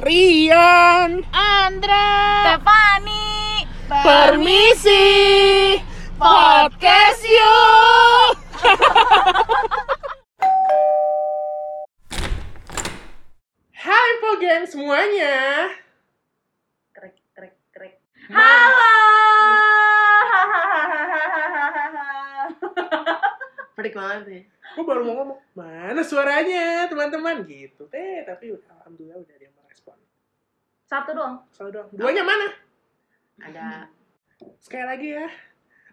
Rian, Andra, Stefani, permisi, podcast yuk. Hai Gang semuanya. Krek, krek, krek. Halo. Pedik banget nih. Gue baru mau ngomong, mana suaranya teman-teman gitu. Eh, tapi alhamdulillah udah ada yang. Satu doang. Selalu dong. Duanya mana? Ada. Sekali lagi ya.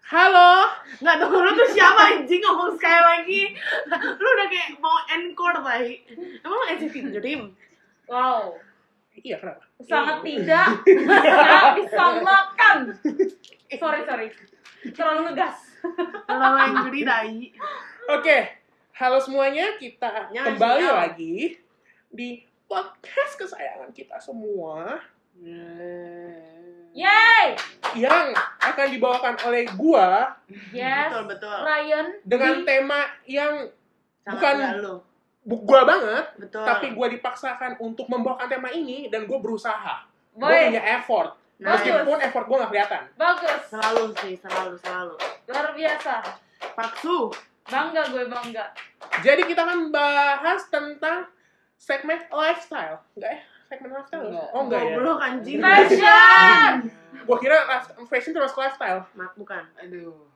Halo. Nggak dong, lu tuh siapa anjing ngomong sekali lagi? Lu udah kayak mau encore tadi. Emang lu NCT Dream? Wow. Iya, kenapa? Sangat tidak. Tidak disamakan. Sorry, sorry. Terlalu ngegas. Kalau yang juri dai. Oke, halo semuanya. Kita kembali lagi di podcast kesayangan kita semua Yay! yang akan dibawakan oleh gua Yes. Betul, betul. Ryan. dengan di- tema yang Sangat Bukan. nggak lu. bu- gua banget, Betul. tapi gua dipaksakan untuk membawakan tema ini dan gua berusaha. Gua Boy, punya effort. Nah. Meskipun effort gua nggak kelihatan. bagus. selalu sih, selalu, selalu. Luar biasa. Paksu. Bangga gue bangga. Jadi kita akan bahas tentang segmen lifestyle. Enggak ya? Segmen lifestyle? Enggak. Oh enggak ya? Goblok anjing. Fashion. Gua kira fashion terus lifestyle. Mak, bukan. Aduh.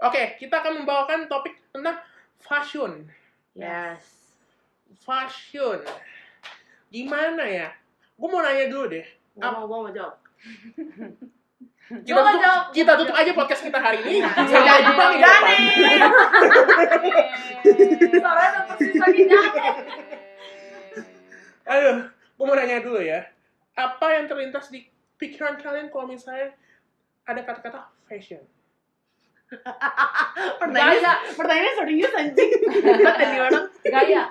Oke, kita akan membawakan topik tentang fashion. Yes. Fashion. Gimana ya? Gue mau nanya dulu deh. Gua mau, gua mau jawab. Kita tutup, jawab, kita tutup aja podcast kita hari ini. Sampai Iya. jumpa minggu depan. Udah persis lagi nyamuk. Aduh, gue mau nanya dulu ya. Apa yang terlintas di pikiran kalian kalau misalnya ada kata-kata fashion? Pertanyaannya, pertanyaannya serius anjing. Dan orang. Gaya.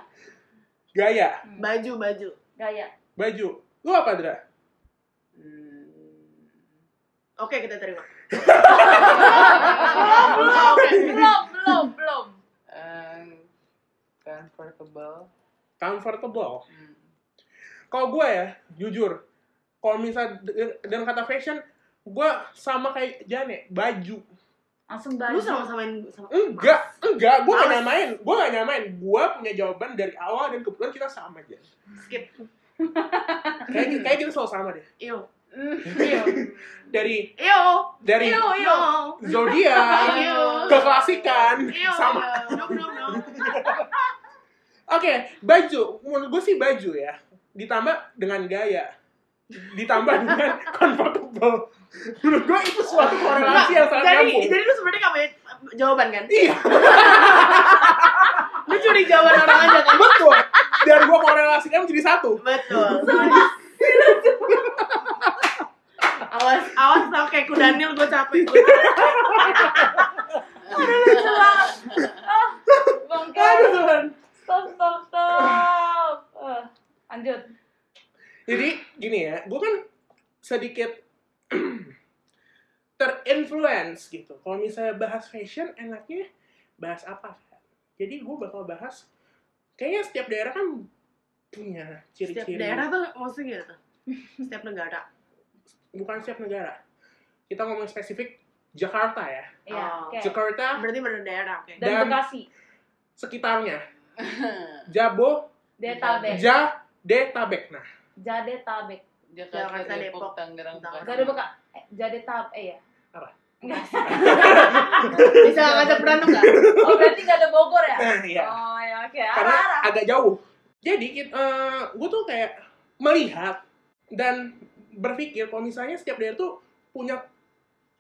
Gaya, Baju, baju. Gaya. baju. Lu apa, Dra? Hmm. Oke, kita terima. belum, belum, belum, belum. Um, comfortable. Comfortable. Hmm. Kalau gue ya, jujur, kalau misalnya de- dengan kata fashion, gue sama kayak Jane, baju. Langsung Lu baju. sama-samain sama Enggak, enggak, gue gak nyamain, gue gak nyamain. Gue punya jawaban dari awal dan kebetulan kita sama aja. skip. Kayak, kayak kita selalu sama deh. Iyo. Iya. Dari Iyo. dari Iyo, iyo. zodiak, Iyo. keklasikan, Iyo. sama. Dong. Oke, baju. Menurut gue sih baju ya. Ditambah dengan gaya. Ditambah dengan comfortable. Menurut gue itu suatu korelasi yang sangat jadi, nyambung. jadi lu sebenarnya gak punya jawaban kan? Iya, Lu curi jawaban orang aja kan? betul. Dan gue korelasikan menjadi satu. Betul. awas, awas tau kayak kudanil gue capek. Bangke. Aduh Tuhan. Stop, stop, stop. Lanjut. Jadi gini ya, gue kan sedikit terinfluence gitu. Kalau misalnya bahas fashion, enaknya bahas apa? kan? Jadi gue bakal bahas, kayaknya setiap daerah kan punya Setiap ciri-ciri. daerah tuh maksudnya gitu. Setiap negara. Bukan setiap negara. Kita ngomong spesifik Jakarta ya. Iya, Oh. oke. Jakarta Berarti berdaerah, oke. Dan Dan- Bekasi. sekitarnya. Jabo, Detabek. Jadetabek. Nah, Jadetabek. Jakarta, Jakarta, Depok, Depok. Tangerang, Tangerang. Bekasi. Jadebeka. Eh, Jadetab. Eh ya. Apa? Enggak. Bisa ngajak berantem gak? Oh, berarti nggak ada Bogor ya? nah iya. Oh, ya oke. karena Arah-arah. agak jauh. Jadi gue tuh kayak melihat dan berpikir kalau misalnya setiap daerah tuh punya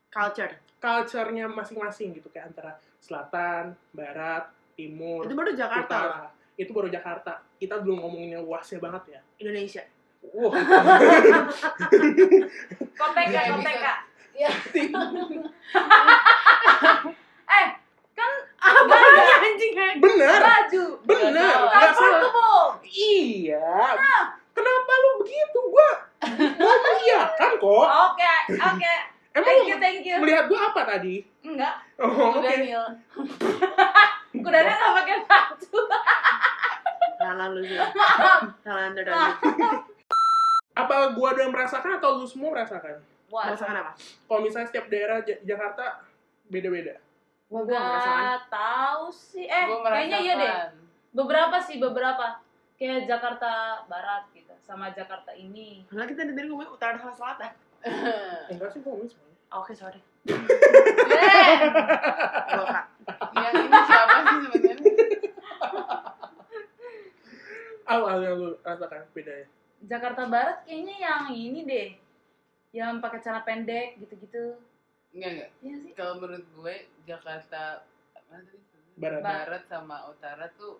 Culture. culture-nya masing-masing gitu kayak antara selatan, barat, timur, Itu baru Jakarta utara. Itu baru Jakarta. Kita belum ngomongin yang luasnya banget ya. Indonesia. Wah, Kopeka, Iya, kopeka. Iya. Eh, kan Apanya anjing bener, baju. bener. Comfortable. Iya. Kenapa lu begitu? Gua mau mengiyakan kok. Oke, oke. Emang Thank lu you, thank you. melihat gua apa tadi? Enggak. Oh, oke. Daniel. Kudanya nggak pakai baju. Salah lu sih. Salah anda dan Apa gua doang merasakan atau lu semua merasakan? Wah, Merasakan apa? Kalau misalnya setiap daerah Ja- Jakarta beda-beda. Wah, gua merasakan. Nggak tahu sih. Eh, kayaknya iya deh. Beberapa sih, beberapa. Kayak Jakarta Barat gitu, sama Jakarta ini. Padahal kita dari ngomongin utara sama selatan. Enggak sih, gua ngomongin semuanya. Oke, sorry. Kak. Yang ini siapa sih sebenarnya? Apa yang lu rasakan bedanya? Jakarta Barat kayaknya yang ini deh. Yang pakai celana pendek gitu-gitu. Enggak enggak. Iya sih. Kalau menurut gue Jakarta mana tadi? Barat. Barat sama utara tuh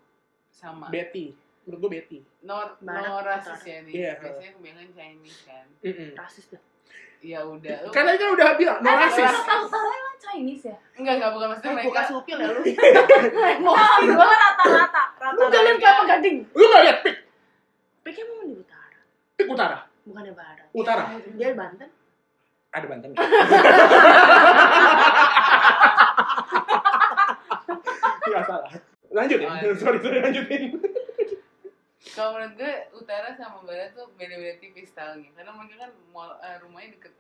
sama. Betty. Menurut gua Betty. No, Barat, no rasis ya nih. Iya. Biasanya kebanyakan Chinese kan. Mm-mm. Rasis dah. Ya udah. Lu, Kan tadi kan udah bilang, no Eh, rasis. Jakarta Utara emang Chinese ya? enggak enggak bukan maksudnya Eh, mereka. gua kasih upil ya lu. Oh, gue rata-rata. Lu gak liat kelapa gading? Lu gak liat pik? Pik emang di utara. Pik utara. Iya, Bukannya barat. Utara. Dia Banten. Ada Banten. Gak salah. Lanjut ya. Oh, iya. sorry, sorry lanjutin. Kalau menurut gue utara sama barat tuh beda-beda tipis stylenya. Karena mereka kan mall, eh, rumahnya deket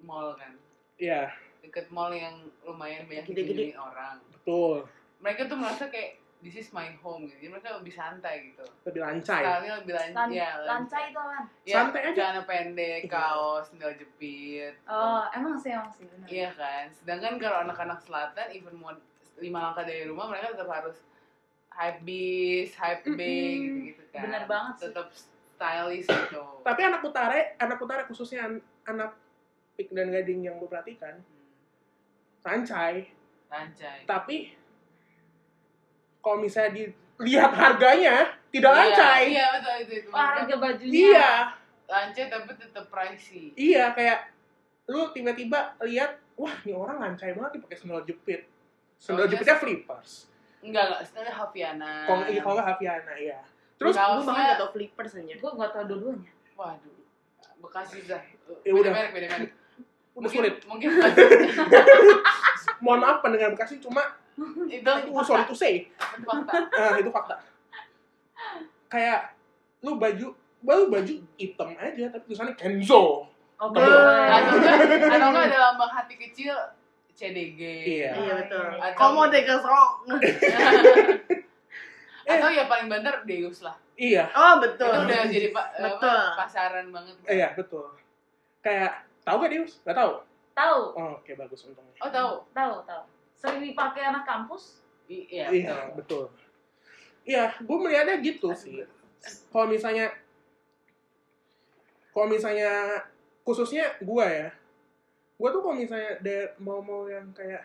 mall kan. Iya, Deket mall yang lumayan banyak Gede-gede. dikunjungin orang. betul. Mereka tuh merasa kayak this is my home gitu. Jadi mereka lebih santai gitu. Lebih lancai. Stylenya lebih Lan lancar. Ya, lancai itu kan? Ya, Santai aja. Celana pendek, kaos, sendal jepit. Oh, emang sih, emang sih. Bener. Iya kan. Sedangkan kalau anak-anak selatan, even mau lima langkah dari rumah, mereka tetap harus hype bis, hype B Mm-mm. gitu-gitu kan. Bener banget sih. Tetap stylish gitu. Tapi anak utara, anak utara khususnya an- anak pik dan gading yang lu perhatikan, Hmm, lancai. Lancai. Tapi kalau misalnya dilihat harganya, tidak Iya, lancai. Iya, betul itu. itu. Wah, harga bajunya. Iya, Lancai tapi tetap pricey. iya kayak lu tiba-tiba lihat, wah ini orang lancai banget nih pakai sandal jepit. Sandal Soalnya- jepitnya flippers. Enggak, enggak. Setelahnya Hafiana. Kalau iya, kalau nggak Hafiana, iya. Terus Enggak. Gua Kaosnya- bahkan gak tau flippers aja. Gue gak tau dua-duanya. Waduh. Bekasi dah. Ya beda udah. merek, beda merek. udah Mungkin, sulit. mungkin Mohon maaf pendengar Bekasi cuma itu oh, sorry to say. itu fakta. Nah, itu fakta. Kayak lu baju baru baju hitam aja tapi tulisannya Kenzo. Oh, Betul. Atau enggak, atau enggak ada lambang hati kecil CDG. Iya. Iya betul. Atau- Komo sok. atau ya paling banter Deus lah. Iya, Oh betul. Itu udah jadi pa- apa, Betul. pasaran banget. iya betul. Kayak tahu gak Dius? Gak tahu. Tahu, Oh, oke bagus untungnya. Oh tahu. tahu, tahu. Sering dipakai anak kampus. Iya, Iya, betul. betul. Iya, gue melihatnya gitu sih. Kalau misalnya, kalau misalnya khususnya gue ya, gue tuh kalau misalnya daer- mau-mau yang kayak,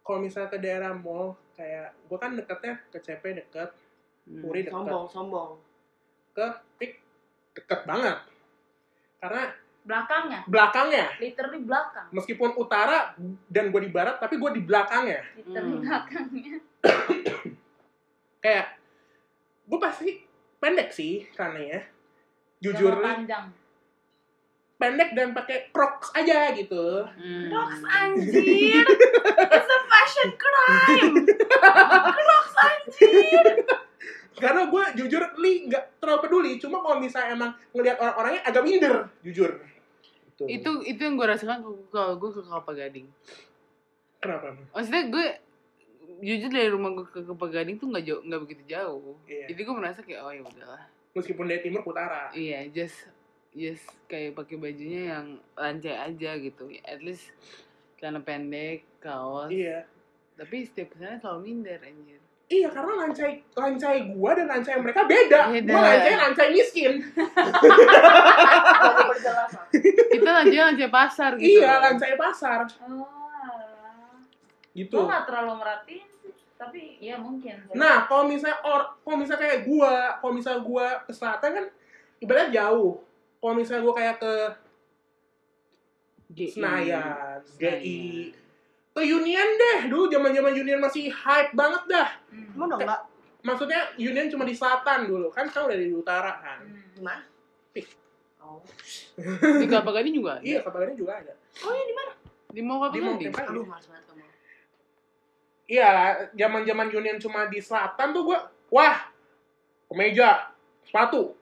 kalau misalnya ke daerah mall, kayak gue kan deketnya ke CP deket, Hmm. Puri deket, Sombong, sombong. ke Pik deket banget. Karena Belakangnya, belakangnya, literally belakang. meskipun utara dan gue di barat, tapi gue di belakangnya. Literally Hmm. belakangnya. Kayak, gue pasti pendek sih karena ya. Jujur panjang. pendek dan pakai crocs aja gitu. Hmm. Crocs anjir. It's a fashion crime. Crocs anjir. Karena gue jujur li nggak terlalu peduli, cuma kalau misalnya emang ngelihat orang-orangnya agak minder, jujur. Gitu. Itu itu yang gue rasakan kalau gue ke Kelapa Gading. kenapa? Maksudnya gue jujur dari rumah gue ke Kelapa Gading tuh nggak jauh nggak begitu jauh. Iya. Jadi gue merasa kayak oh ya udahlah. Meskipun dari timur ke utara. Iya, just just kayak pakai bajunya yang lancai aja gitu. At least celana pendek, kaos. Iya. Tapi setiap ke sana selalu minder anjir. Iya, karena lancai lancai gua dan lancai mereka beda. Beda. Gua lancai lancai miskin. Kita lancai lancai pasar gitu. Iya, lancai pasar. Oh. Gitu. Gue gak terlalu merhatiin sih. Tapi ya mungkin. Nah, kalau misalnya or, kalau misalnya kayak gua, kalau misalnya gua ke selatan kan ibaratnya jauh. Kalau misalnya gua kayak ke GI. Senayan, Senayan. GI, ke Union deh. Dulu zaman-zaman Union masih hype banget dah. Hmm. Emang dong enggak? Maksudnya Union cuma di selatan dulu, kan sekarang udah di utara kan. Hmm. Pik. Oh. Di Kelapa Gading juga ada. Iya, kabarnya juga ada. Oh iya di mana? Di mau Kelapa Di mau Gading. Kelapa- Aduh, males banget kamu. Iya, zaman-zaman Union cuma di selatan tuh gua, wah, kemeja, sepatu,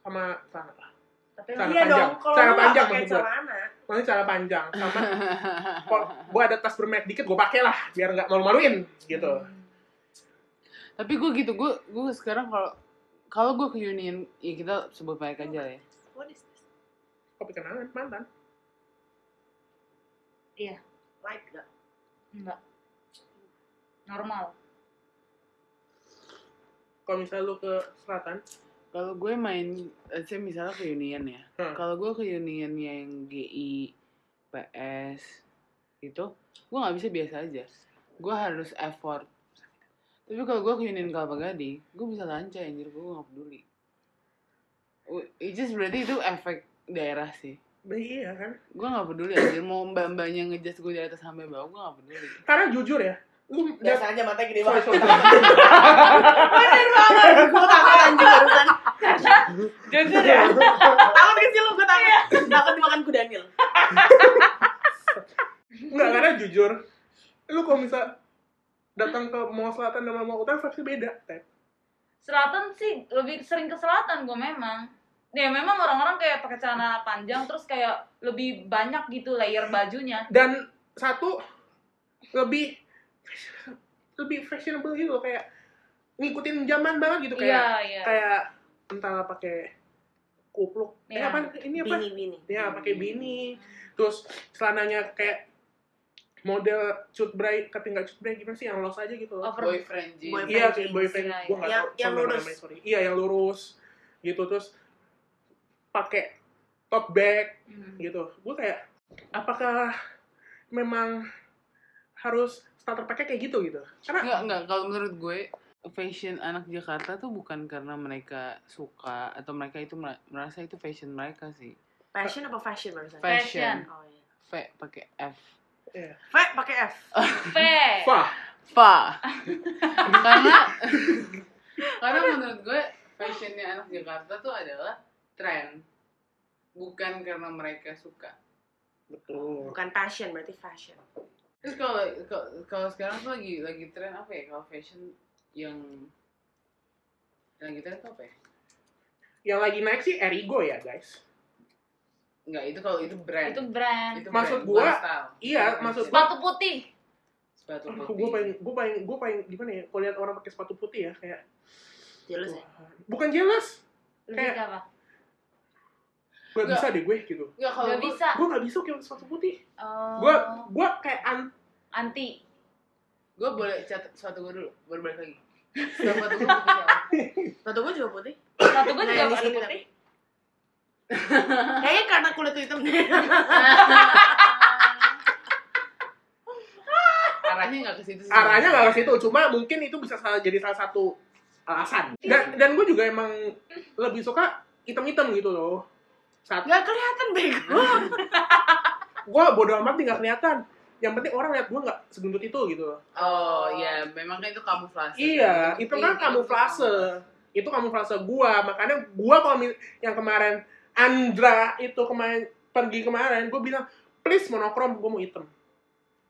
sama celana. Tapi Iya panjang. dong, kalau Celana panjang pakai celana. Maksudnya celana panjang sama kok gue ada tas bermerek dikit gue pakai lah biar nggak malu-maluin gitu. Tapi gue gitu, gue gue sekarang kalau kalau gue ke Union, ya kita sebut baik aja ya. What is this? Kopi kenangan mantan. Iya, Light gak? enggak. Normal. Kalau misalnya lu ke selatan, Kalau gue main, let's say misalnya ke Union ya. Hmm. Kalau gue ke Union yang GI, PS, itu, gue nggak bisa biasa aja. Gue harus effort. Tapi kalau gue ke Union Kelapa Gading, gue bisa lancar anjir, gue nggak peduli. It just berarti itu efek daerah sih. iya kan? Gue nggak peduli anjir, mau mbak-mbaknya ngejudge gue di atas sampai bawah, gue nggak peduli. Karena jujur ya, lu Biasa aja matanya gede banget. Bener banget. Gue takut anjing barusan. Jujur ya? Takut kecil lu, gue takut. Takut dimakan kuda Daniel. Enggak, karena jujur, lu kalau misal datang ke Mall Selatan dan Mall Utara pasti beda, Tep. Selatan sih lebih sering ke selatan gue memang. Ya memang orang-orang kayak pakai celana panjang terus kayak lebih banyak gitu layer bajunya. Dan satu lebih lebih fashionable gitu loh, kayak ngikutin zaman banget gitu kayak Iya, iya. kayak entah pakai kupluk. Eh Iya. apa ini apa? Bini-bini. Ya, pakai bini. Terus celananya kayak model cut bray tapi nggak cut bray gimana sih yang los aja gitu loh. Over Boyfriend jeans. Boyfriend. Iya, kayak boyfriend. iya, Gua nggak Yang- tahu yang sorry, lurus. namanya, sorry. Iya, yang lurus. Gitu terus pakai tote bag Hmm. gitu. Gue kayak apakah memang harus starter packnya kayak gitu gitu? Karena Enggak, enggak. Kalau menurut gue, fashion anak Jakarta tuh bukan karena mereka suka atau mereka itu mer- merasa itu fashion mereka sih. Fashion apa fashion barusan? Fashion. Oh iya. V pakai F. V pakai F. V. wah, Fa. karena karena menurut gue fashionnya anak Jakarta tuh adalah tren. Bukan karena mereka suka. betul. Bukan passion, berarti fashion. Terus kalau kalau- kalau sekarang tuh lagi lagi tren apa ya? Kalau fashion yang yang tren tuh apa ya? Yang lagi naik sih Erigo ya guys. Enggak, itu kalau itu brand. Itu brand. Itu Maksud brand, gua, bukan style. iya, maksud gua- Sepatu putih. sepatu putih. gue pengen, gue pengen, gue pengen gimana ya? Kalau lihat orang pakai sepatu putih ya kayak Jelas ya? bukan Lebih Kayak- apa? gue Nggak. bisa deh gue gitu. Enggak kalau Gak gua- bisa. Gue nggak bisa pakai sepatu putih. Oh. Gue, gue kayak an, anti. gue boleh catat sepatu gue dulu, baru balik lagi. Sepatu gue putih? Sepatu gue juga putih. Sepatu gue Nah, juga sini putih. Kayaknya karena kulit hitam deh. Arahnya nggak ke situ sih. arahnya nggak ke situ. Cuma mungkin itu bisa salah jadi salah satu alasan. Dan dan gue juga emang lebih suka hitam-hitam gitu loh. Saat Gak kelihatan bego. gue bodo amat nih nggak kelihatan. Yang penting orang lihat gue nggak segendut itu gitu loh. Oh iya, memang kan itu kamuflase. Iya, itu kan Iya, kamuflase. Itu kamuflase gua, makanya gua kalau yang kemarin Andra itu kemarin pergi kemarin, gua bilang please monokrom, gua mau hitam.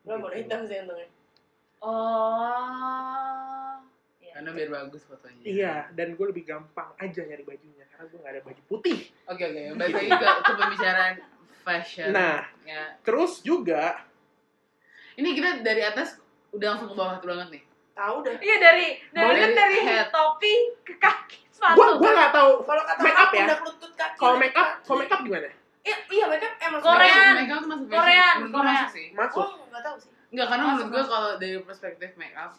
Gue mau hitam sih untungnya. Oh. Iya. Karena biar bagus fotonya. Iya, dan gue lebih gampang aja nyari bajunya karena gua nggak ada baju putih. Oke oke, balik lagi ke, ke pembicaraan fashion. Nah, ya. terus juga Ini kita dari atas udah langsung ke bawah banget nih. Tahu dah. Iya dari dari Dari dari head. topi ke kaki sepatu. gua gua nggak tahu Kalau kata Make up ya? pundak lutut kaki. kalau make up, kalau make up gimana? Iya, iya make up emang Korean. Make up tuh masuk. Korean, Korean. masuk sih. Masuk. Oh, enggak tahu sih. Enggak, karena menurut gue kalau dari perspektif make up,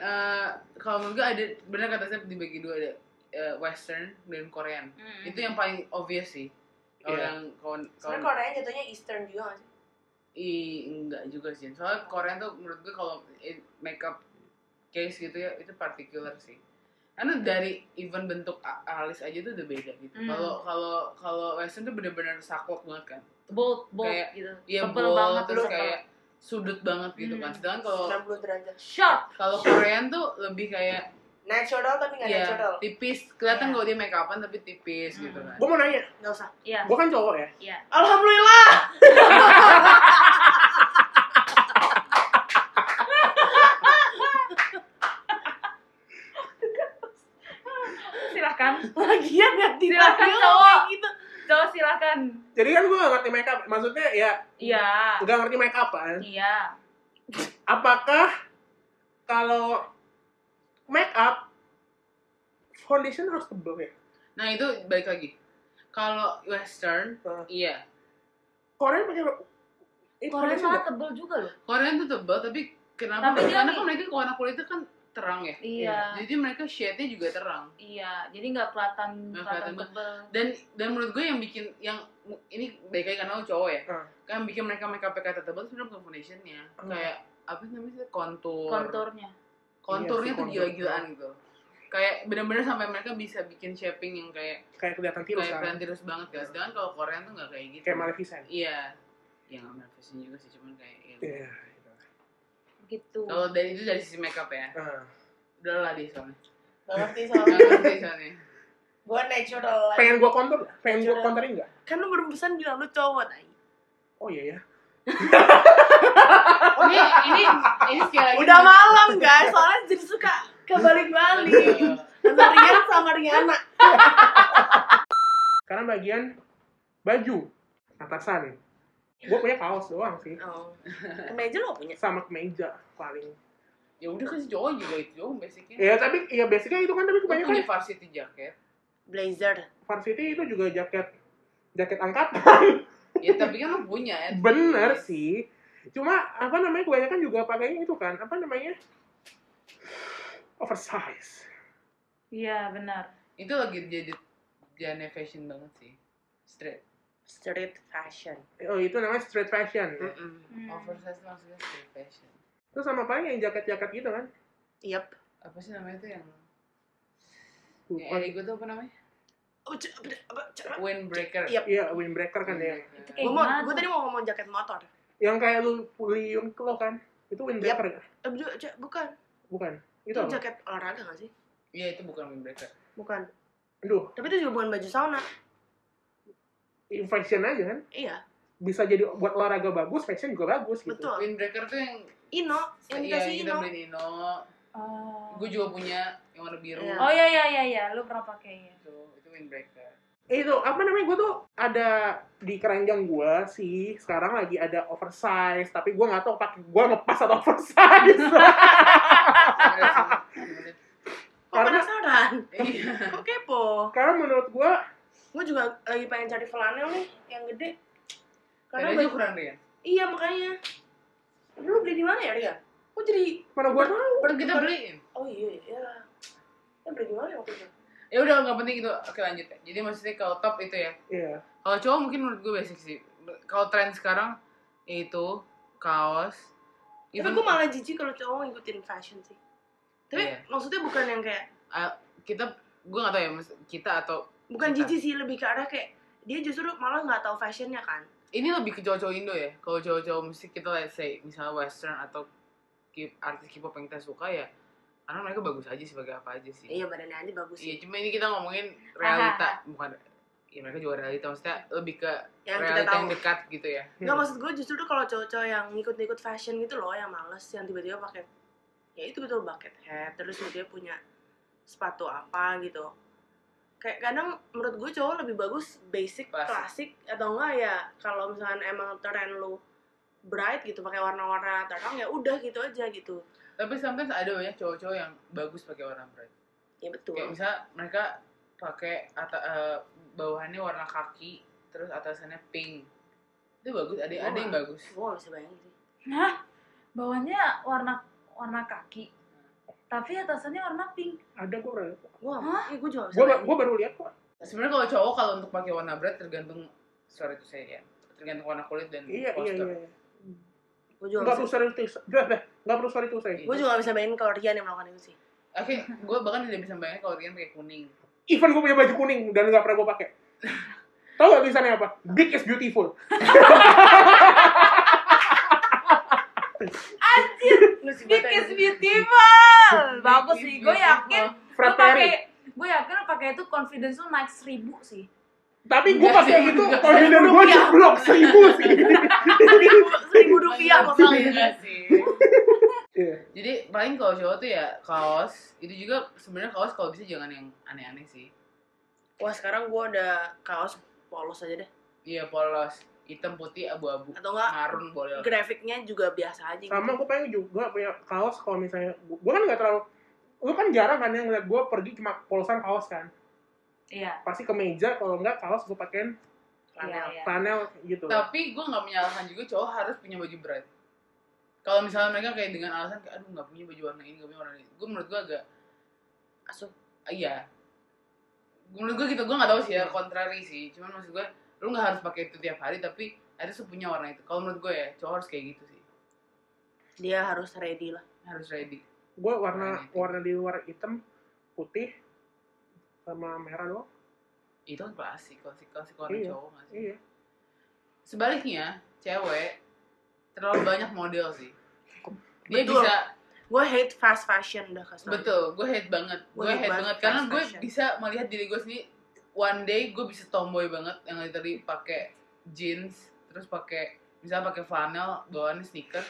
eh kalau menurut gue ada benar kata saya dibagi dua ada eh, western dan Korean. Hmm. Itu yang paling obvious sih. Kalau Iya. yang kawan Sebenarnya kawan Korea jatuhnya Eastern juga sih? I enggak juga sih. Soalnya Korean tuh menurut gue kalau makeup case gitu ya itu particular sih. Karena dari even bentuk alis aja tuh udah beda gitu. Hmm. Kalau kalau kalau western tuh bener-bener saklek banget kan. bold bold Kayak- gitu. Iya bold, banget terus tebel. kayak sudut banget gitu kan. Hmm. Sedangkan kalau 60 derajat. kalau Korean tuh lebih kayak Natural tapi nggak ya natural. tipis. Kelihatan Iya. kalau dia make upan tapi tipis Hmm. gitu kan. Gua mau nanya, Nggak usah. Iya. gua kan cowok ya. Iya. Alhamdulillah. Silakan. lagian Silakan, baju cowok. gitu Coba silakan. Jadi kan gue gak ngerti makeup. Maksudnya ya Iya. gak ngerti makeup kan. Iya. Apakah kalau makeup foundation harus tebel ya? Nah itu balik lagi. Kalau western, Nah. iya. Korea pakai itu Korea malah tebel juga loh. Korean tuh tebal tapi kenapa? Tapi dia Karena kan mereka warna kulitnya kan terang ya. Iya. Jadi mereka shade-nya juga terang. Iya, jadi nggak kelihatan Nggak kelihatan tebel. Dan dan menurut gue yang bikin yang ini baik lagi karena lo cowok ya. Hmm. Kan yang bikin mereka make up kata tebal itu sebenarnya bukan foundationnya. Hmm. Kayak apa sih namanya? Kontur. Konturnya. Konturnya Iya tuh gila-gilaan gitu. Kayak bener-bener sampai mereka bisa bikin shaping yang kayak kayak kelihatan tirus kayak kan. kalian tirus banget kan. Sedangkan kalau Korean tuh nggak kayak gitu. Kayak Maleficent. Iya. Ya nggak Maleficent juga sih, cuman kayak ya. Iya. gitu. Gitu. Kalau dari itu dari sisi makeup ya. Ah. Udah lah di soalnya. Gak ngerti Nggak soalnya ngerti soalnya. gue natural Pengen gua kontur? Pengen gua Curang. konturin nggak? kan lu berpesan bilang lu cowok tai Oh iya ya. Ini ini ini sekali lagi. udah malam guys soalnya jadi suka kebalik-balik antara Rian sama Riana Karena bagian baju atasan. Gua punya kaos doang sih. oh. kemeja lo punya Sama kemeja paling. Ya udah kan si cowok juga itu dong basicnya. Ya tapi ya basicnya itu kan tapi Gue kebanyakan punya varsity jacket. blazer varsity itu juga jaket jaket angkatan. Ya tapi kan lo punya ya. Bener sih. Cuma apa namanya kebanyakan juga pakainya itu kan apa namanya oversize. Iya, benar. Itu lagi jadi jane fashion banget sih. Straight. street fashion Oh itu namanya street fashion. Mm-mm. Hmm. Oversize maksudnya street fashion. Terus sama paling yang jaket-jaket gitu kan. Yep. Apa sih namanya tuh yang Lupa. yang Erigo tuh apa namanya? Windbreaker. Iya. Iya windbreaker kan ya. Gua mau, gue tadi mau ngomong jaket motor. Yang kayak lu beli Uniqlo kan. Itu windbreaker nggak? Eh, bu- c- bukan. Bukan. Itu, Itu jaket olahraga gak sih? Iya itu bukan windbreaker. Bukan. Aduh, Tapi itu juga bukan baju sauna. fashion aja kan. Iya, Bisa jadi buat olahraga bagus, fashion juga bagus gitu. betul. Windbreaker tuh yang Ino, yang iya dikasih kita Ino. beli Ino. Oh. Gue juga punya yang warna biru. Iya. Oh iya iya iya iya, lu pernah pakai ya. Itu itu windbreaker. Eh, itu apa namanya gue tuh ada di keranjang gue sih sekarang lagi ada oversize tapi gue nggak tahu pakai gue ngepas atau oversize Karena- penasaran? Iya. Kok kepo? karena menurut gue Gue juga lagi pengen cari flanel nih, yang gede. Karena baju- ukuran Rian. Iya makanya. Lu beli di mana ya, Ria? Kok jadi mana gue tahu Baru kita beliin. Oh iya, iya. Beli di mana waktu itu? Ya udah nggak penting itu. Oke lanjut ya. Jadi maksudnya kalau top itu ya. iya Kalau cowok mungkin menurut gue basic sih. Kalau tren sekarang itu kaos. Tapi gue malah jijik kalau cowok ngikutin fashion sih. Tapi Iya. maksudnya bukan yang kayak ah, kita gue nggak tahu ya kita atau bukan jijik sih lebih ke arah kayak dia justru malah nggak tahu fashionnya kan. ini lebih ke cowok-cowok Indo ya. Kalau cowok-cowok musik kita let's say misalnya western atau artis K-pop yang kita suka ya karena mereka bagus aja sebagai apa aja sih. Iya badannya aja bagus Iya, sih. cuma ini kita ngomongin realita, bukan ya mereka juga realita maksudnya lebih ke Yang realita yang dekat gitu ya. Enggak maksud gue justru tuh kalau cowok-cowok yang ngikut-ngikut fashion gitu loh yang males yang tiba-tiba pakai ya itu betul bucket hat terus dia punya sepatu apa gitu kayak kadang menurut gue cowok lebih bagus basic Klasik. klasik atau enggak ya kalau misalkan emang tren lu bright gitu pakai warna-warna terang ya udah gitu aja gitu Tapi sometimes ada banyak cowok-cowok yang bagus pakai warna bright. ya betul Kayak misalnya mereka pakai ata, eh, bawahannya warna kaki, terus atasannya pink. Itu bagus, ada ada yang bagus. gue gak bisa bayangin sih Hah? Bawahnya warna warna kaki. Tapi atasannya warna pink. ada gue pernah gue Hah? gue juga gak bisa bayangin gue baru lihat kok Sebenarnya kalau cowok kalau untuk pakai warna bright tergantung sorry itu saya ya. Tergantung warna kulit dan iya iya postur. iya gue juga nggak gak perlu bisa sorry itu udah deh nggak perlu sorry itu saya gue juga gak bisa bayangin kalau Rian yang melakukan itu sih. Oke, gue bahkan tidak bisa bayangin kalau Rian pakai kuning. even gue punya baju kuning dan nggak pernah gue pakai. Tahu gak tulisannya apa? Big is beautiful. Lu sih Big is beautiful. Bagus sih. Gue yakin. Fred lu pakai Perry gue yakin lu pakai itu confidence lu naik seribu sih. tapi gue pakai itu confident gue jeblok seribu sih rupiah maksudnya Enggak sih. Iya. Jadi paling kalau cowok tuh ya kaos. Itu juga sebenarnya kaos kalau bisa jangan yang aneh-aneh sih. wah sekarang gue ada kaos polos aja deh Iya polos, hitam putih abu-abu. atau enggak Marun boleh. grafiknya juga biasa aja gitu. sama gue pengen juga punya kaos kalau misalnya gue kan nggak terlalu lu kan jarang kan yang ngeliat gue pergi cuma polosan kaos kan Iya. pasti ke meja kalau enggak kaos gue pakein Flanel. Iya, iya. flanel gitu Tapi gue nggak menyalahkan juga cowok harus punya baju bright. Kalau misalnya mereka kayak dengan alasan kayak aduh nggak punya baju warna ini, nggak punya warna ini, gue menurut gue agak Asuh. ah, iya. Menurut gue gitu, gue nggak tahu sih ya kontrari sih. Cuman maksud gue, lu nggak harus pakai itu tiap hari, tapi harus punya warna itu. Kalau menurut gue ya, cowok harus kayak gitu sih, dia harus ready lah harus ready. gue warna Warna itu. warna di luar hitam putih sama merah doang Itu kan klasik, klasik, klasik warna Iya. cowok nggak sih? iya Sebaliknya, cewek terlalu banyak model sih. Dia Betul. bisa gue hate fast fashion udah kasih. Betul, gue hate banget. Gue hate hate banget karena gue bisa melihat diri gue sendiri. One day gue bisa tomboy banget yang tadi pakai jeans, terus pakai misalnya pakai flanel, bawaannya sneaker.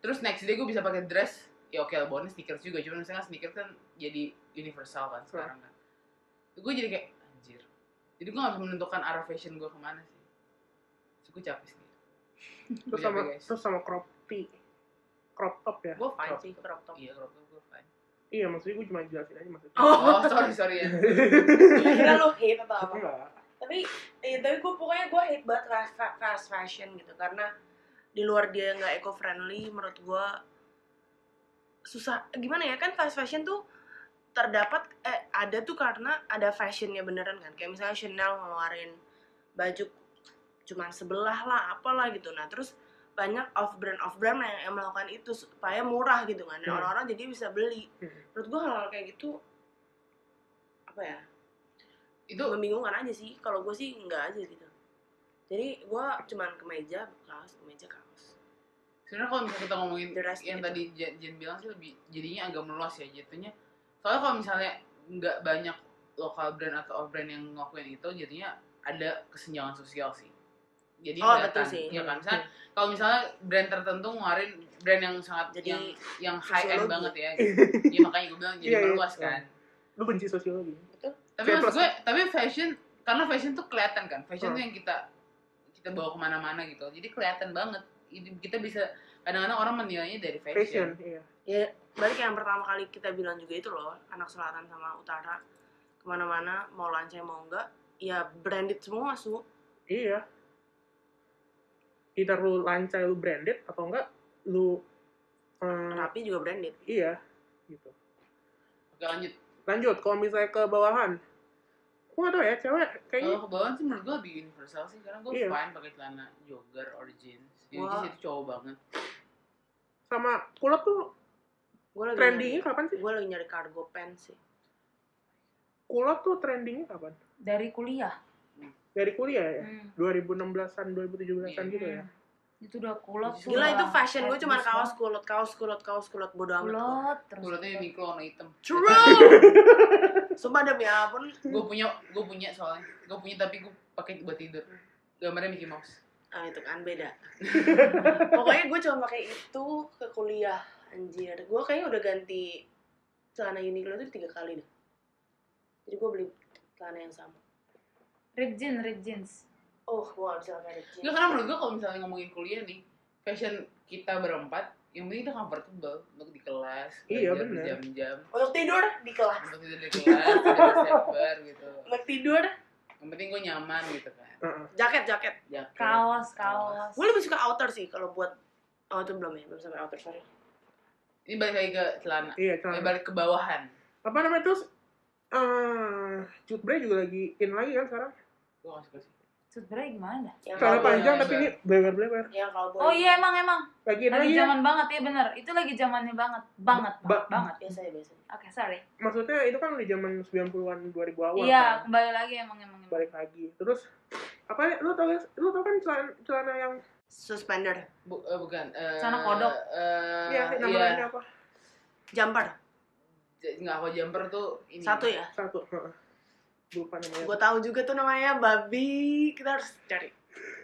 Terus next day gue bisa pakai dress. Ya oke, bawaannya sneakers juga. Cuma misalnya sneakers kan jadi universal kan sekarang kan. Gue jadi kayak. Jadi gue gak bisa menentukan arah fashion gue ke mana sih. Terus gue capek sendiri. terus sama guys. terus sama crop crop top ya gue fine Crop sih crop top Iya, crop top gue fine. iya maksudnya gue cuma jelasin aja maksudnya Oh. Oh, sorry, sorry ya. kira lu hate atau apa enggak tapi eh, tapi gue pokoknya gue hate banget fast, fa- fast fashion gitu karena di luar dia nggak eco friendly menurut gue susah gimana ya kan fast fashion tuh terdapat eh ada tuh karena ada fashionnya beneran kan. Kayak misalnya Chanel ngeluarin baju cuman sebelah lah apalah gitu. Nah terus banyak off brand off brand yang, yang melakukan itu supaya murah gitu kan. Dan Hmm. orang-orang jadi bisa beli. Hmm. menurut gue hal, -hal kayak gitu apa ya Itu membingungkan aja sih. Kalau gue sih enggak aja gitu. Jadi gue cuman kemeja kaos kemeja kaos. Sebenarnya kalau misalnya kita ngomongin yang gitu. tadi Jen, Jen bilang sih lebih jadinya agak meluas ya. Jatuhnya soalnya kalau misalnya nggak banyak lokal brand atau off brand yang ngelakuin itu jadinya ada kesenjangan sosial sih jadi Oh, kelihatan, betul sih. ya kan misalnya kalau misalnya brand tertentu ngeluarin brand yang sangat Jadi, yang yang high end sosiologi. banget ya gitu. ya makanya gue bilang jadi Iya, iya. meluas kan lu benci sosiologi tapi maksud plus- gue tapi fashion karena fashion tuh kelihatan kan fashion Hmm. tuh yang kita kita bawa ke mana-mana gitu jadi kelihatan banget kita bisa kadang-kadang orang menilainya dari fashion. Fashion, iya. Ya balik yang pertama kali kita bilang juga itu loh anak selatan sama utara ke mana-mana mau lancai mau enggak ya branded semua su. Iya. Either lu lancai lu branded atau enggak lu eh, rapi juga branded. iya gitu. Oke lanjut. Lanjut kalau misalnya ke bawahan. Gue gak tau ya cewek kayaknya kalau ke bawah sih menurut gue lebih universal sih karena gue Iya. fine pakai celana jogger or jeans Wah. jeans itu cowok banget sama kulot tuh gue lagi trendingnya kapan sih gue lagi nyari cargo pants sih kulot tuh trendingnya kapan Dari kuliah. dari kuliah ya Hmm. 2016an 2017an Iya. gitu ya Itu udah kulot. Gila, itu fashion gue cuman kaos kulot kaos kulot kaos kulot bodo amat gua. Kulot terus. kulotnya Uniqlo warna hitam true sumpah demi apa pun gue punya gue punya soalnya gue punya tapi gue pakai buat tidur gambarnya Mickey Mouse ah itu kan beda. Pokoknya gue cuma pakai itu ke kuliah anjir. Gue kayaknya udah ganti celana Uniqlo itu tiga kali deh. Jadi gue beli celana yang sama. Rip jeans, rip jeans. oh gue gak bisa pakai jeans. Nggak, karena menurut gue kalau misalnya ngomongin kuliah nih fashion kita berempat yang penting kita comfortable untuk di kelas Iya, bener. berjam-jam. Untuk tidur di kelas. Untuk tidur di kelas sabar gitu. Untuk tidur. Yang penting gue nyaman gitu kan Heeh. jaket jaket jaket Kaos, kaos. gue lebih suka outer sih kalau buat oh itu belum ya belum sampai outer sorry ini balik lagi ke celana iya eh, celana balik ke bawahan apa namanya terus eh cut bray juga lagi in lagi kan sekarang gue gak suka sih Sebenarnya gimana? yang celana cowboy panjang ya, tapi Mbak. ini blewer blewer yang cowboy Oh iya emang emang. lagi Lagi ya zaman banget ya bener. Itu lagi zamannya banget. Banget, Ba- banget. banget. biasa ya biasa Oke, sorry. maksudnya itu kan di zaman 90-an 2000 awal Iya, kan kembali lagi emang emang. emang. balik lagi terus apa ya, lu tau gak- lu tau kan celana, celana yang suspender. Bu, eh, bukan eh, Celana kodok. iya iya namanya apa? Jumper. Nggak aku jumper tuh ini. Satu ya? Satu heeh. lupa namanya. Gue tahu juga tuh namanya babi. Kita harus cari.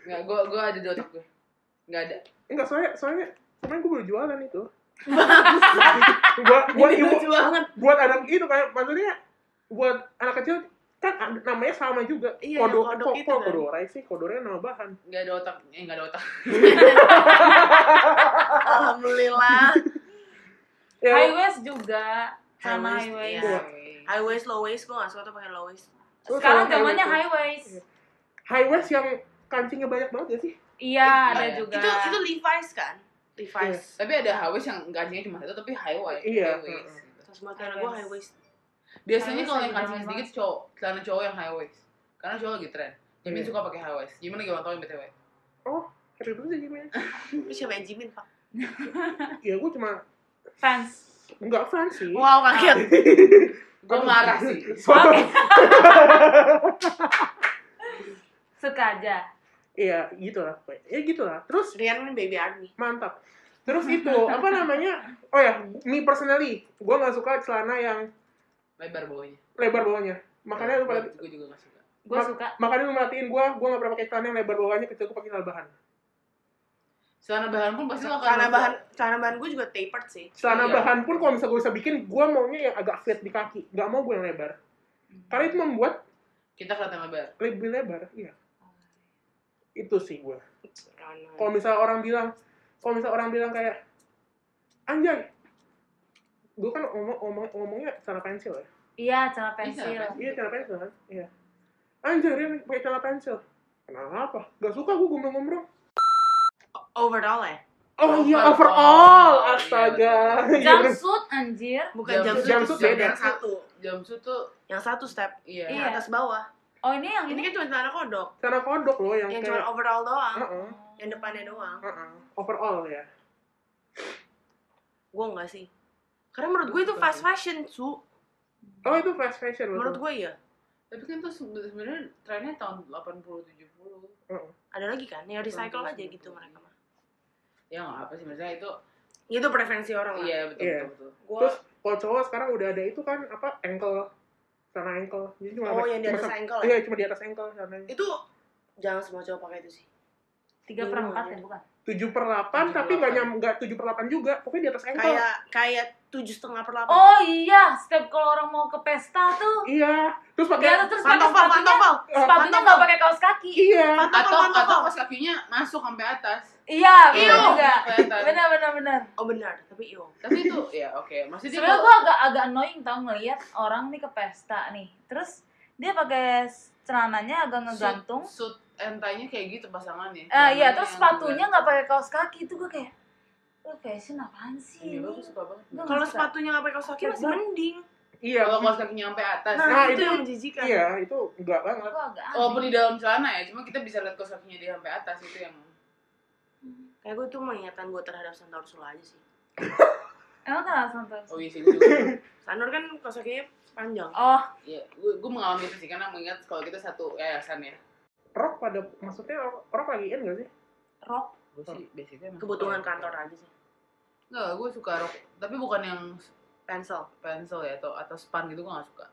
Nggak gue gue ada di otak gue nggak ada. Enggak soalnya soalnya kemarin gue baru jualan itu. Buat buat ibu buat anak itu kayak maksudnya buat anak kecil kan ada- namanya sama juga. Iya, Kodo, kodok itu kok kan. kodorai sih? Kodorai nama bahan. Nggak ada otak, eh nggak ada otak. Alhamdulillah. Ya, High waist juga. Celana High high waist, waist. iya. High waist, low waist, gue gak suka tuh pakai low waist. Sekarang zamannya high high waist. high waist yang kancingnya banyak banget ya sih? Iya, ada Iya. juga. Itu itu Levi's kan? Levi's. Tapi ada high waist yang kancingnya cuma satu tapi high waist. Iya. high waist. Terus karena gue high waist. Biasanya kalau yang zaman sedikit cowok, celana cowok yang high waist. Karena cowok lagi tren. Jimin Iya. suka pakai high waist. Jimin lagi ulang tahun BTW. Oh, happy birthday Jimin. Lu siapa yang Jimin, Pak? Ya gue cuma fans. nggak fans sih. Wow, kaget. Gue marah sih. Suka aja. Iya, gitu lah. Ya gitu lah. Terus Rian kan baby army. mantap. Terus itu apa namanya? Oh ya, me personally, gue nggak suka celana yang Lebar bawahnya. lebar bawahnya. Makanya lu pada Gue juga gak suka. Gue suka. makanya lu merhatiin gue, gue nggak pernah pakai celana yang lebar bawahnya kecuali gue pakai celana bahan. Celana bahan pun pasti lo Celana bahan celana bahan gue juga tapered sih. Celana Iya. bahan pun kalau misalnya gue bisa bikin, gue maunya yang agak flat di kaki. Nggak mau gue yang lebar. Karena itu membuat kita kelihatan lebar. lebih lebar. Iya. Itu sih gue. Kalau misalnya orang bilang, kalau misalnya orang bilang kayak, anjay, gue kan ngomong, ngomong ngomongnya celana pensil ya. Iya, celana Iya, pensil. Iya celana pensil kan. Iya. Anjay, dia pakai celana pensil. Kenapa? Gak suka gue gombrong-gombrong. Overall ya? Oh iya, Overall. overall. Iya, Astaga. Iya. Jumpsuit anjir. Bukan Jam- jumpsuit, jumpsuit beda. yang satu. Jumpsuit tuh Yang satu step. iya. Yang Iya. atas bawah. Oh, ini yang Ini ini. kan cuma celana kodok. Celana kodok loh yang Yang kayak... cuma overall doang. Heeh, Yang depannya doang. heeh. Overall ya. Gue enggak sih. Karena menurut gue itu fast fashion, Su. Oh itu fast fashion loh. Menurut gue iya. Tapi kan tuh sebenarnya trennya tahun 80 70. Heeh. Ada lagi kan? Yang recycle aja gitu mereka mah. Ya nggak apa sih maksudnya itu. Itu preferensi orang lah. Iya betul Iya. betul. betul. Gua, Terus kalau cowok sekarang udah ada itu kan apa ankle celana ankle. Jadi cuma oh yang di atas ankle ya? Iya, cuma di atas ankle celananya. Itu jangan semua cowok pakai itu sih. Tiga per empat ya, bukan? 7 per 8 7 per tapi nggak 8. nyam nggak 7 per 8 juga. Pokoknya di atas ankle. Kayak kayak tujuh setengah per delapan. Oh iya, setiap kalau orang mau ke pesta tuh, Iya. Terus pakai atas terus pakai Pantofel, sepatunya, pantofel. sepatunya nggak pakai kaos kaki. Iya. Pantofel, Atau atau pantofel. pas kakinya masuk sampai atas. Iya, Iyo. benar juga. Benar, benar, benar. Oh benar, tapi iyo. Tapi itu ya oke. Maksudnya Sebenarnya gue agak agak annoying tau ngelihat orang nih ke pesta nih, terus dia pakai celananya agak ngegantung. suit, suit and tie-nya kayak gitu pasangannya. Ah iya, terus sepatunya nggak pakai kaos kaki itu gue kayak, lo fashion apaan sih? Iya, ini?" gue suka banget. Kalau sepatunya nggak pakai kaos kaki masih mending. Iya. Kalau kaos kakinya sampai atas. Nah, Nah, itu, itu- yang menjijikan. Iya, itu enggak banget. Walaupun di dalam celana ya, cuma kita bisa lihat kaos kakinya dia sampai atas itu yang Kayak gue tuh mengingatkan gue terhadap Santa Ursula aja sih. Emang kenapa sampai? Oh iya sih gue juga. Kan kaos kakinya panjang. Oh, Iya, gue gue mengalami itu sih karena mengingat kalau kita satu yayasan ya. Rok pada maksudnya rok lagi in gak sih? rok. Gue sih basicnya emang Kebutuhan kantor aja sih. Enggak, gue suka rok. Tapi bukan yang Pencil. pencil ya atau atau span gitu gue gak suka.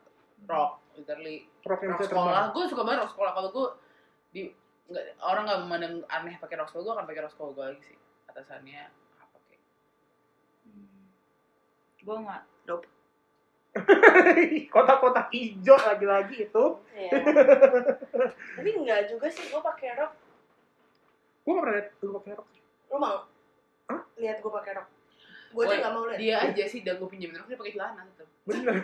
Rok, literally. Rok yang bisa sekolah, gue suka banget rok sekolah. Kalau gue di nggak orang nggak memandang aneh pakai rok sekolah, gue akan pakai rok sekolah gue lagi sih. Atasannya apa kayak Gue nggak. Kotak-kotak hijau lagi-lagi itu. Iya. Tapi enggak juga sih gue pakai rok. Gue gak pernah liat lu pakai rok. Lu mau? Hah? Lihat gue pakai rok. Gue aja Woy, nggak mau lihat. dia aja sih dan gue pinjemin rok dia pakai celana tetap. Bener.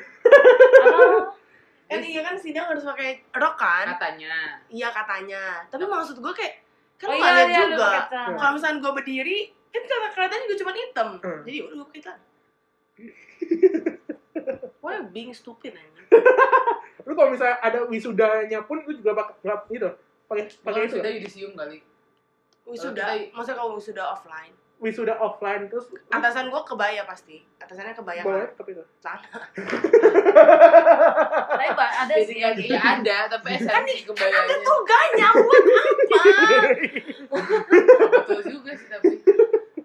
Kan iya kan Sidang harus pakai rok kan? Katanya. Iya katanya. Tapi maksud gue kayak kan oh lu iya, lihat iya, juga. Kalau misalnya gue berdiri, kan karena kelihatannya juga cuma hitam. Hmm. Jadi udah gue pakai celana. Why being stupid aja? Lu kalau misalnya ada wisudanya pun lu juga pakai nggak gitu. Pakai pakai itu. sudah yudisium kali. Wisuda, maksudnya kalau wisuda offline. Wisuda offline terus Atasan gue kebaya pasti. Atasannya kebaya boleh kan? tapi itu. Celana. Tapi ada Jadi sih. ya, ya ada, tapi esensi Ada kebayanya. tuh ganya buat apa? Betul juga sih tapi.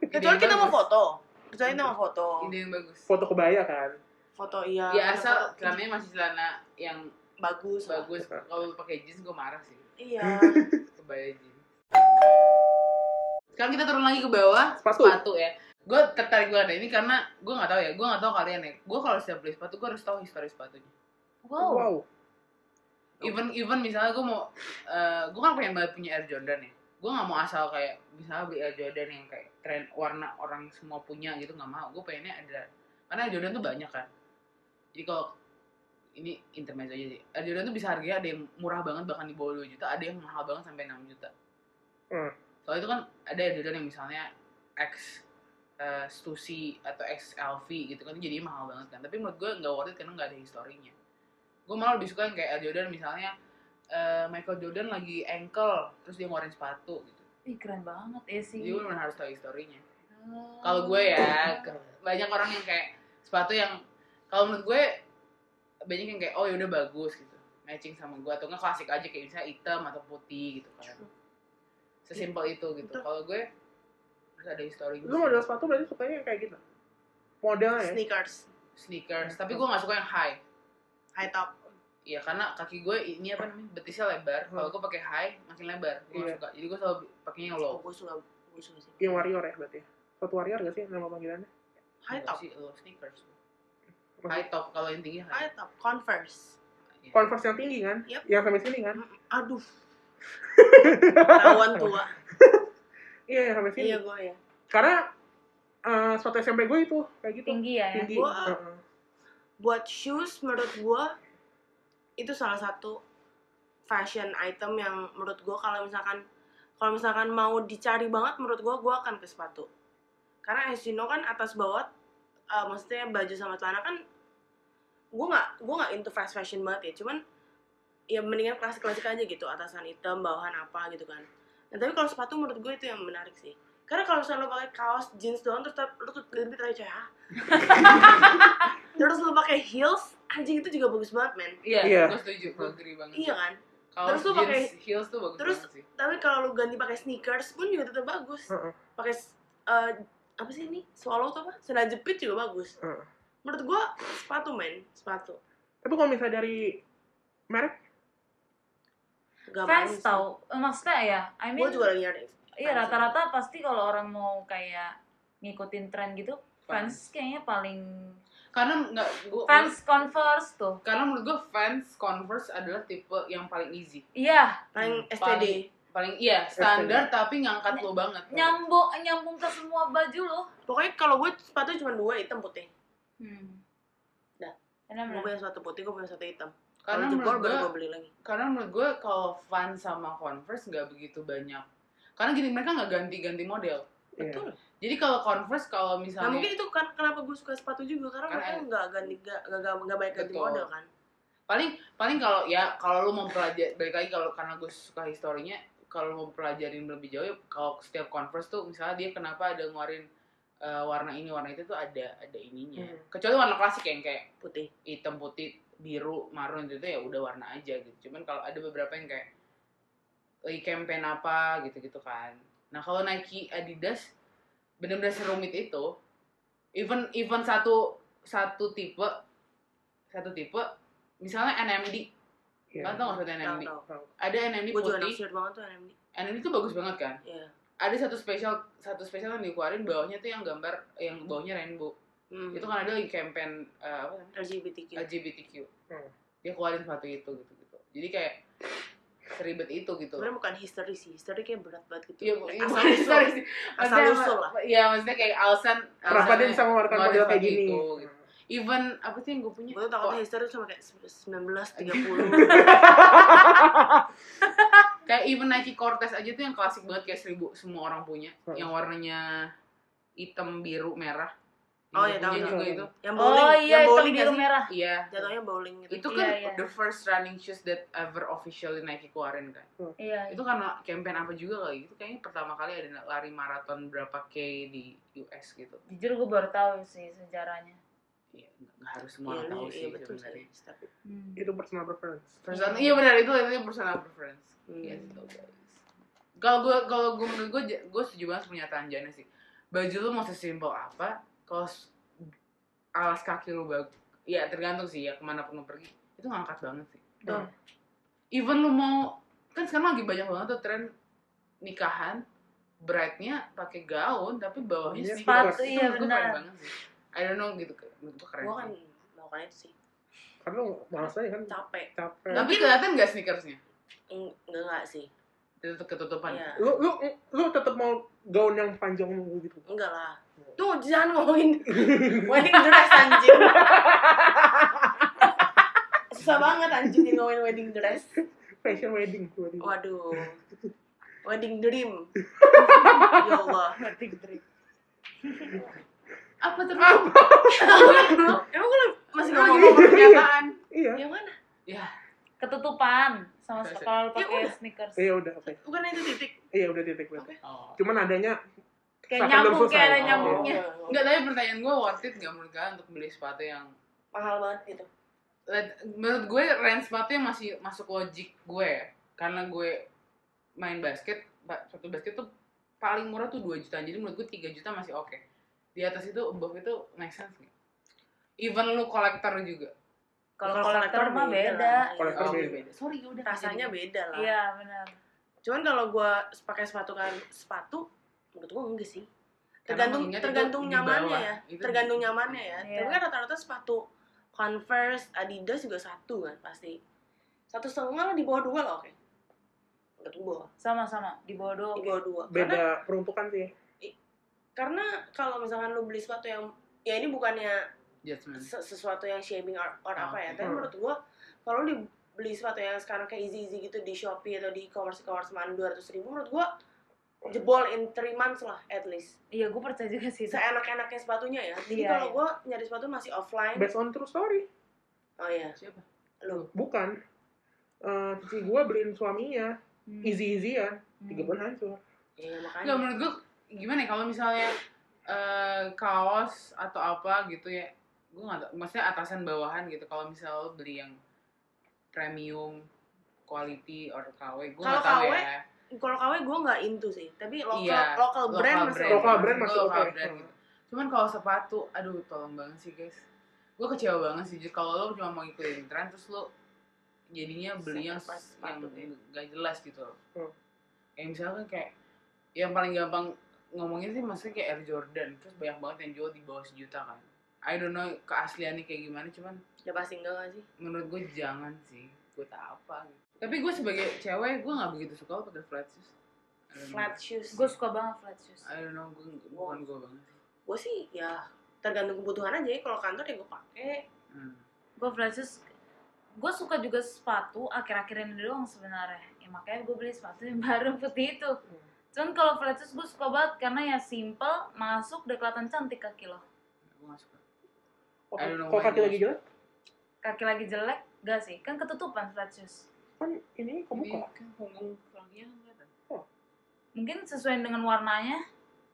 Kecuali kita mau foto. Kecuali kita mau foto. Ide yang bagus. Foto kebaya kan. Foto iya. Ya asal celananya masih celana yang bagus. bagus. Kalau pakai jeans gue marah sih. Iya. Kebaya jeans. Sekarang kita turun lagi ke bawah. Sepatu. ya. Gue tertarik banget ini karena gue nggak tahu ya. Gue nggak tahu kalian ya. Gue kalau setiap beli sepatu gue harus tahu histori sepatunya. Wow. Wow. even even misalnya gue mau eh gue kan pengen banget punya Air Jordan ya gue nggak mau asal kayak misalnya beli Air Jordan yang kayak tren warna orang semua punya gitu nggak mau gue pengennya ada karena Air Jordan tuh banyak kan jadi kalau ini intermezzo aja sih Air Jordan tuh bisa harganya ada yang murah banget bahkan di bawah 2 juta ada yang mahal banget sampai 6 juta Hmm. Soalnya itu kan ada Jordan yang misalnya X eh, Stussy atau XLV gitu kan jadi mahal banget kan. Tapi menurut gue nggak worth it karena nggak ada historinya. Gue malah lebih suka yang kayak Jordan misalnya eh, Michael Jordan lagi ankle terus dia ngeluarin sepatu gitu. Ih keren banget ya sih. jadi gue harus tahu historinya. Oh. kalau gue ya banyak orang yang kayak sepatu yang kalau menurut gue banyak yang kayak oh yaudah bagus gitu. Matching sama gue atau nggak klasik aja kayak misalnya hitam atau putih gitu kan sesimpel itu gitu kalau gue harus ada historinya Lu model sepatu berarti sukanya yang kayak gitu? Modelnya ya? Sneakers, sneakers tapi gue nggak suka yang high high top. Iya karena kaki gue ini apa namanya betisnya lebar. Kalau gue pakai high makin lebar. Gue nggak Iya. suka. Jadi gue selalu pakainya yang Oh, low. gue suka, gue suka sih. Yang warrior ya berarti ya? Sepatu warrior gak sih nama panggilannya? High Enggak top, sih low sneakers. Maksud- High top kalau yang tinggi high. high top, Converse. Iya. Converse yang tinggi kan? Yep. Yang sampai sini kan? Aduh, tawan tua. Iya, yang sampai sini. Iya gue ya. Karena eh, sepatu SMP gue itu kayak gitu. tinggi ya. ya? Tinggi. Gua- Heeh. Buat shoes menurut gue itu salah satu fashion item yang menurut gue kalau misalkan kalau misalkan mau dicari banget menurut gue gue akan ke sepatu. Karena as you know kan atas bawah eh, maksudnya baju sama celana kan gue nggak gue nggak into fast fashion banget ya cuman ya mendingan klasik klasik aja gitu atasan hitam bawahan apa gitu kan nah, tapi kalau sepatu menurut gue itu yang menarik sih karena kalau misalnya lo pakai kaos jeans doang terus lo tuh lebih ah. terus lo pakai heels anjing itu juga bagus banget men Iya, Iya. gue setuju. Gue agree banget. iya kan Kalau Terus jeans pakai- heels tuh bagus terus- sih. tapi kalau lo ganti pakai sneakers pun juga tetap bagus Heeh. pakai eh, apa sih ini swallow tuh apa sandal jepit juga bagus Heeh. menurut gue sepatu men sepatu Tapi kalau misalnya dari merek, gak Fans tau, Eh, maksudnya ya, I mean, gue juga lagi nyari iya fans. rata-rata pasti kalau orang mau kayak ngikutin tren gitu, fans kayaknya paling Karena nggak gue. fans Converse tuh. Karena menurut gue fans Converse adalah tipe yang paling easy. Iya, paling Hmm, STD paling- Paling iya standar tapi ngangkat lo banget. nyambung nyambung ke semua baju loh. pokoknya kalau gue sepatu cuma dua hitam putih Hmm. Dah. Gue punya sepatu putih gue punya sepatu hitam Karena menurut gue beli lagi. karena menurut gue kalau fans sama Converse nggak begitu banyak. Karena gini mereka nggak ganti-ganti model. Iya. betul. Jadi kalau Converse kalau nah misalnya mungkin itu kan kenapa gue suka sepatu juga karena Karena- mereka nggak ganti nggak nggak banyak ganti Betul. model kan. Paling paling kalau ya kalau lu mau pelajari balik lagi kalau karena gue suka historinya kalau lu mau pelajarin lebih jauh ya kalau setiap Converse tuh misalnya dia kenapa ada ngeluarin eh, warna ini warna itu tuh ada ada ininya. Hmm. kecuali warna klasik yang kayak putih. hitam putih biru marun itu ya udah warna aja gitu. Cuman kalau ada beberapa yang kayak lagi campaign apa? gitu gitu kan. Nah kalau Nike Adidas bener-bener serumit itu even even satu satu tipe satu tipe misalnya NMD Iya. kan tau nggak sepatu NMD tahu tahu ada NMD juga putih. banget tuh NMD NMD itu bagus banget kan? Iya. ada satu spesial satu spesial yang dikeluarin bawahnya tuh yang gambar yang bawahnya rainbow Hmm. itu kan ada lagi campaign eh, apa namanya LGBTQ LGBTQ Hmm. dia keluarin sepatu itu gitu gitu jadi kayak seribet itu gitu sebenarnya bukan history sih history kayak berat banget gitu Iya, bu- iya, asal usul sih. asal Maksudnya, usul lah Iya, maksudnya kayak alasan Kenapa dia bisa mengeluarkan model kayak gini? itu, gitu. Even apa sih yang gue punya? gue tuh takutnya history cuma kayak 1930 kayak even Nike Cortez aja tuh yang klasik banget kayak seribu semua orang punya, Hmm. yang warnanya hitam, biru, merah. Oh, iya, tahu, juga itu. yang bowling Oh iya, yang bowling biru merah. Iya. jatuhnya bowling gitu Itu kan Iya, iya. the first running shoes that ever officially Nike keluarin kan. Iya. Itu karena campaign apa juga kali. Itu kayaknya pertama kali ada lari maraton berapa K di US gitu. Jujur gue baru tahu sih sejarahnya. Iya, nggak harus semua iya tahu lu- sih iya betul sebenarnya. sih tapi Hmm. Itu personal preference. Personal, iya benar itu itu personal preference. Hmm. Gitu guys. Kalau gue kalau gue menurut gue gue setuju banget pernyataan Jana sih. Baju lu mau sesimpel apa, kalau alas kaki lu bagus, ya tergantung sih ya ke mana pun lu pergi, itu ngangkat banget sih. Betul. Even lu mau kan sekarang lagi banyak banget tuh tren nikahan bride-nya pakai gaun tapi bawahnya Iya, sneakers. sepatu, Itu iya, gue keren benar. banget sih. I don't know gitu menurut gue keren. gue kan sih. melakukan itu sih Karena malas aja kan capek capek. Tapi kelihatan nggak sneakersnya? Eng- enggak enggak sih Itu ketutupan. Iya. Lu lu lu tetap mau gaun yang panjang gitu. enggak lah tuh jangan ngomongin wedding dress anjing susah banget anjing ngomongin wedding dress Fashion wedding, wedding. waduh wedding dream ya Allah Wedding dream. Apa terus? emang gue masih ngomong pernyataan. Iya. yang mana Ya, Ketutupan sama kalau Ya pakai udah. sneakers. Iya udah, oke. bukan itu titik Iya udah titik berarti. Oke. oh. Cuman adanya Kayak nyambung kayak ada nyambungnya. Oh, Enggak, tapi pertanyaan gue worth it nggak menurut kalian untuk beli sepatu yang mahal banget gitu? Menurut gue range sepatu yang masih masuk logik gue ya. karena gue main basket ba- sepatu basket tuh paling murah tuh 2 juta jadi menurut gue 3 juta masih oke. Di atas itu above itu make sense nggak? Even lu kolektor juga. Kalau kolektor mah beda beda. Kolektor Oh, beda. sorry udah rasanya beda lah. Iya, benar. cuman kalau gua pakai sepatu kan sepatu menurut gua enggak sih. Karena tergantung tergantung di nyamannya bawah. ya. Itu tergantung nyamannya ya. Iya. tapi kan rata-rata sepatu Converse Adidas juga satu kan pasti. Satu setengah lah di bawah dua lah oke. Menurut gua. Sama-sama di bawah dua. di bawah dua. Karena beda peruntukan sih. karena kalau misalkan lu beli sepatu yang ya ini bukannya judgment se- sesuatu yang shaming or, or Ah, apa ya. Oke. tapi menurut gua kalau lu beli sepatu yang sekarang kayak easy easy gitu di shopee atau di e-commerce e-commerce mana dua ratus ribu menurut gua jebol in three months lah at least Iya, gue percaya juga sih. seenak-enaknya sepatunya ya jadi Iya, kalau iya. gua nyari sepatu masih offline Based on true story. oh iya siapa lu Bukan. Eh cici gua beliin suaminya Hmm. easy easyan Hmm. tiga bulan hancur. iya makanya menurut gue gimana ya kalau misalnya eh, kaos atau apa gitu ya gue nggak tau maksudnya atasan bawahan gitu kalau misalnya lo beli yang premium quality or KW gue Kalau nggak tahu KW, ya kalau KW gua nggak into sih tapi lokal Iya, local brand masih Local oke. brand masih oke. brand gitu. cuman kalau sepatu aduh tolong banget sih guys gue kecewa banget sih kalau lo cuma mau ngikutin tren terus lo jadinya beli yang yang ya. gak jelas gitu loh Hmm. kayak misalkan kayak yang paling gampang ngomongin sih maksudnya kayak Air Jordan terus banyak banget yang jual di bawah sejuta kan I don't know keasliannya kayak gimana cuman ya pasti enggak nggak sih menurut gue jangan sih buat apa gitu. Tapi gue sebagai cewek gue nggak begitu suka pakai flat shoes. Flat shoes Gue suka banget flat shoes. I don't know gue bukan gue banget. Sih gue sih ya tergantung kebutuhan aja ya. Kalau kantor ya gue pakai. Hmm. Gue flat shoes gue suka juga sepatu akhir-akhir ini doang sebenarnya. Ya makanya gue beli sepatu yang baru putih itu. Cuman kalau flat shoes gue suka banget karena ya simple masuk udah kelihatan cantik kaki lo. Gue gak suka. Why kaki lagi jelek? kaki lagi jelek gak sih. Kan ketutupan flat shoes Kan ini kan kakinya kan kelihatan mungkin sesuai dengan warnanya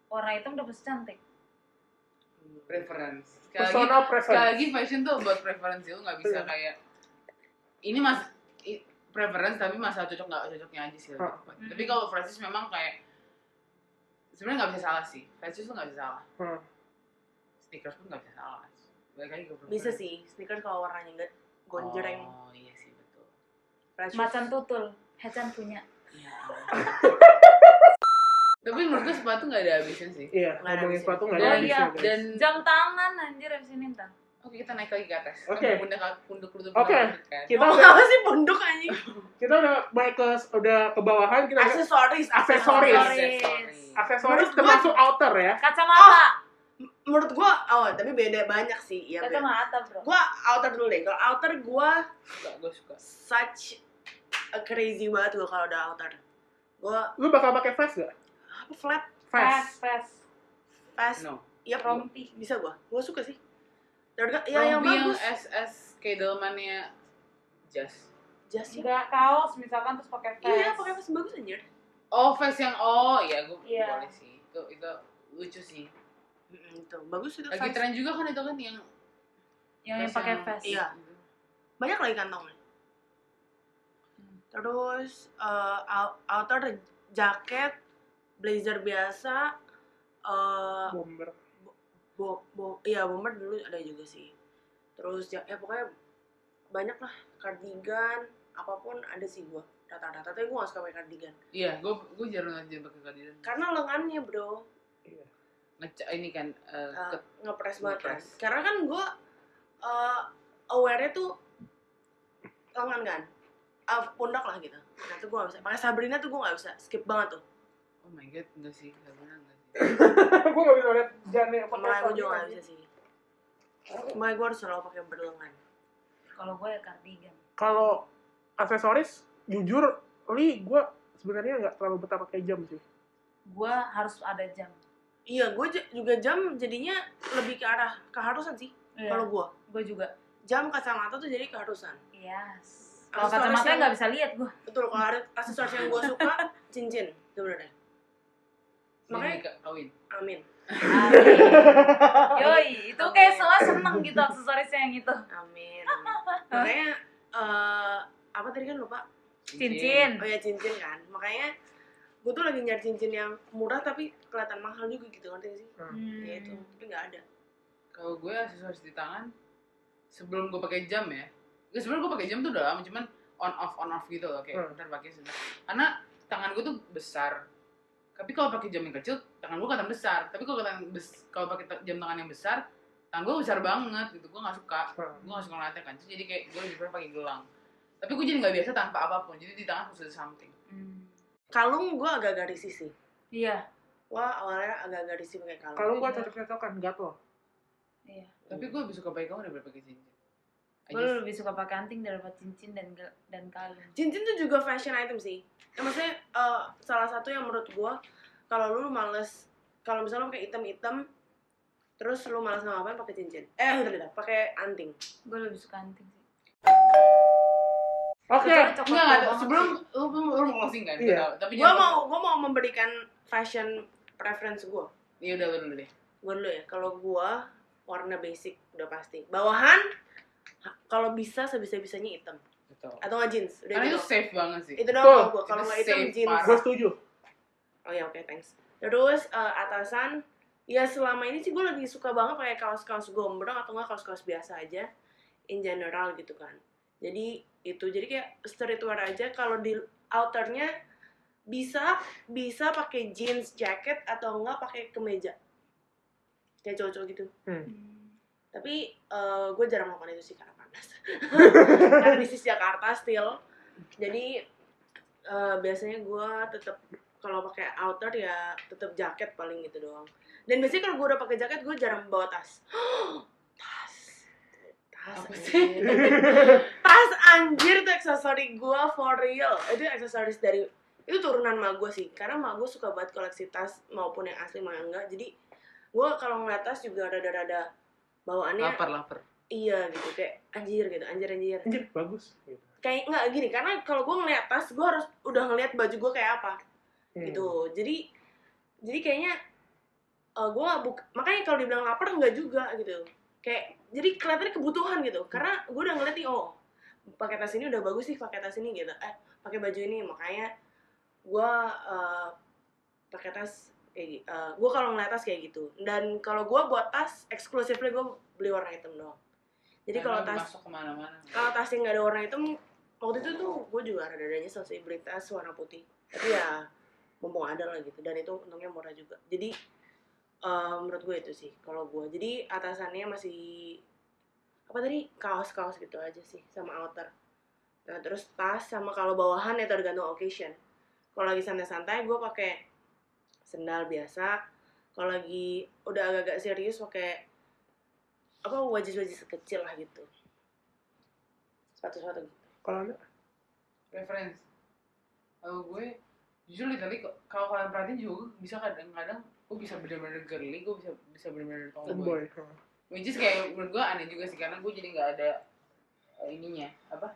warna hitam udah pasti cantik. Preference. Sekali lagi Personal sekali preference. lagi fashion tuh buat preferensi lu nggak bisa Iya. kayak ini mas i- preference tapi masalah cocok nggak cocoknya aja sih. Tepat. tapi kalau Francis memang kayak sebenarnya nggak bisa salah sih. Francis tuh nggak bisa salah. Hmm. sneakers pun nggak bisa salah. Balik lagi ke bisa preference. sih sneakers kalau warnanya enggak gonjreng. Oh iya shoes. macan tutul Hacan punya Iya. tapi menurut gue sepatu nggak ada habisnya sih Iya, Nggak ada ngomongin habisnya. sepatu nggak Dan- ada habisnya. iya, guys. dan jam tangan anjir abis ini ntar oke kita naik lagi ke atas Oke. kan pundak pundak lutut Oke. kan kita Oh, udah apa sih punduk anjing? kita udah baik ke udah ke bawahan kita Aksesoris, Aksesoris. Aksesoris. aksesoris gua- termasuk outer ya. kacamata Menurut gua, oh tapi beda banyak sih. Iya, beda. kacamata bro Gua outer dulu deh. Kalau outer gua suka gue suka such a crazy banget gua kalau udah outer. Gua Lu bakal pakai fast gak? apa flat, Fast. fast fast. no Iya, rompi bisa gua. Gua suka sih. Dan ya yang Rompi yang bagus. SS Kedelmannya Just Jas sih. enggak kaos misalkan terus pakai vest Iya, pakai fast bagus anjir. Oh, face yang oh, iya gue Iya. boleh sih. Itu itu lucu sih. Mm, itu bagus itu Lagi tren juga kan itu kan yang yang yang pakai vest Iya. Banyak lagi kantongnya. Hmm. Terus eh, out- outer jaket, blazer biasa, eh Bomber. bo, bo, iya bomber dulu ada juga sih. Terus ya, ya pokoknya banyak lah cardigan, apa pun ada sih gua rata-rata. Tapi gua gak suka pakai cardigan. Iya, gue gue jarang aja pakai cardigan. Karena lengannya bro, Iya. Ngeca ini kan uh, ke- ngepres banget kan. Karena kan gua uh, aware-nya tuh lengan kan? Ah, pundak lah gitu. Nah itu gue gak bisa. Pakai Sabrina tuh gue gak bisa. Skip banget tuh. Oh my god, enggak sih, benar enggak sih. gue gak bisa lihat Jane pakai makanya gue juga gak bisa sih. Makanya gue harus selalu pakai berlengan. Kalau gue ya cardigan. kalau aksesoris jujur li gue sebenarnya nggak terlalu betah pakai jam sih. Gue harus ada jam. Iya gue juga jam jadinya lebih ke arah keharusan sih Iya. kalau gue gue juga. jam kacamata tuh jadi keharusan Yes. Kalau Aksesoris kacamata yang- nggak bisa lihat gue. betul kalau ada aksesoris yang gue suka cincin sebenarnya Makanya kawin. amin Yoi, itu kayak soal seneng gitu aksesorisnya yang itu. amin, amin. makanya eh, apa tadi kan lupa Cincin. oh ya cincin kan makanya gue tuh lagi nyari cincin yang murah tapi kelihatan mahal juga gitu ngerti gak sih Hmm. ya itu tapi nggak ada Kalau gue aksesoris di tangan sebelum gue pakai jam ya. Gue sebelum gue pakai jam tuh udah lama cuman on off on off gitu loh kayak Hmm. bentar pakai sebentar. Karena tangan gue tuh besar. Tapi kalau pakai jam yang kecil, tangan gue kelihatan besar. Tapi kalau tangan bes kalau pakai jam tangan yang besar, tangan gue besar banget gitu. Gue nggak suka. Hmm. Gue nggak suka ngeliatnya kan. Jadi kayak gue lebih prefer pakai gelang. Tapi gue jadi nggak biasa tanpa apa pun. Jadi di tangan harus ada something. Kalung gue agak-agak risih sih Iya, wah awalnya agak-agak risih pakai kalung kalau gue cocok-cocokan gatel iya. Tapi gue lebih suka pakai kalung daripada pakai cincin. Gue just- lebih suka pakai anting daripada cincin dan dan kalung. cincin tuh juga fashion item sih ya, maksudnya eh, salah satu yang menurut gue kalau lu males kalau misalnya lu pakai item-item terus lu males ngapain pakai cincin eh udah udah pakai anting Gue lebih suka anting sih. Oke coklat Enggak, Sebelum sih. lu, lu, lu mau closing kan? Iya. Gua. Tapi gue jangan- mau gue mau memberikan fashion preference gue Iya udah lu dulu deh. gue dulu ya kalau gue warna basic udah pasti bawahan ha- kalau bisa sebisa bisanya hitam Betul. atau nggak jeans udah Karena gitu itu safe banget sih. itu doang Betul. kalau gue kalau Itu nggak hitam jeans parah. gue setuju oh ya oke thanks terus eh, atasan ya selama ini sih gue lagi suka banget pakai kaos-kaos gombrong atau nggak kaos-kaos biasa aja in general gitu kan jadi itu jadi kayak streetwear aja kalau di outernya bisa bisa pakai jeans jacket atau enggak pakai kemeja. Kayak cowok-cowok gitu. Hmm. tapi gue jarang melakukan itu sih karena panas. Karena di sisi Jakarta still. Jadi eh, biasanya gue tetap kalau pakai outer ya tetap jaket paling gitu doang. Dan biasanya kalau gue udah pakai jaket gue jarang bawa tas. Tas tas Apa anjir. tas anjir itu aksesori gue for real. Itu aksesoris dari itu turunan mak gue sih. Karena mak gue suka banget koleksi tas maupun yang asli maupun yang enggak. Jadi gue kalau ngeliat tas juga rada-rada bawaannya Lapar, lapar. iya gitu. Kayak anjir gitu. Anjir anjir. Anjir bagus gitu. kayak nggak gini. Karena kalau gue ngeliat tas gue harus udah ngeliat baju gue kayak apa Hmm. gitu. Jadi jadi kayaknya gue gak buk makanya kalau dibilang lapar enggak juga gitu. Kayak jadi kelihatannya kebutuhan gitu. Karena gue udah ngeliat nih oh pakai tas ini udah bagus sih pakai tas ini gitu. Eh pakai baju ini. Makanya gue uh, pakai tas kayak uh, gue kalau ngeliat tas kayak gitu. Dan kalau gue buat tas eksklusifnya gue beli warna hitam doang. Jadi kalau tas kalau tas yang nggak ada warna hitam waktu itu tuh gue juga ada dadanya selesai beli tas warna putih. Tapi ya mumpung ada lah gitu. Dan itu untungnya murah juga. Jadi eh, menurut gue itu sih kalau gue. Jadi atasannya masih apa tadi? Kaos-kaos gitu aja sih sama outer. Nah terus tas sama kalau bawahan ya tergantung occasion. Kalau lagi santai-santai gue pakai sendal biasa. Kalau lagi udah agak-agak serius pakai apa wajis-wajis kecil lah gitu. Sepatu-sepatu gitu. Kalau anda Reference. Kalau gue, jujur literally kok- kalau kalian perhatiin juga bisa kadang-kadang gue bisa bener-bener girly, gue bisa bisa bener-bener tomboy. boy Which is kayak menurut gue aneh juga sih karena gue jadi nggak ada eh, ininya apa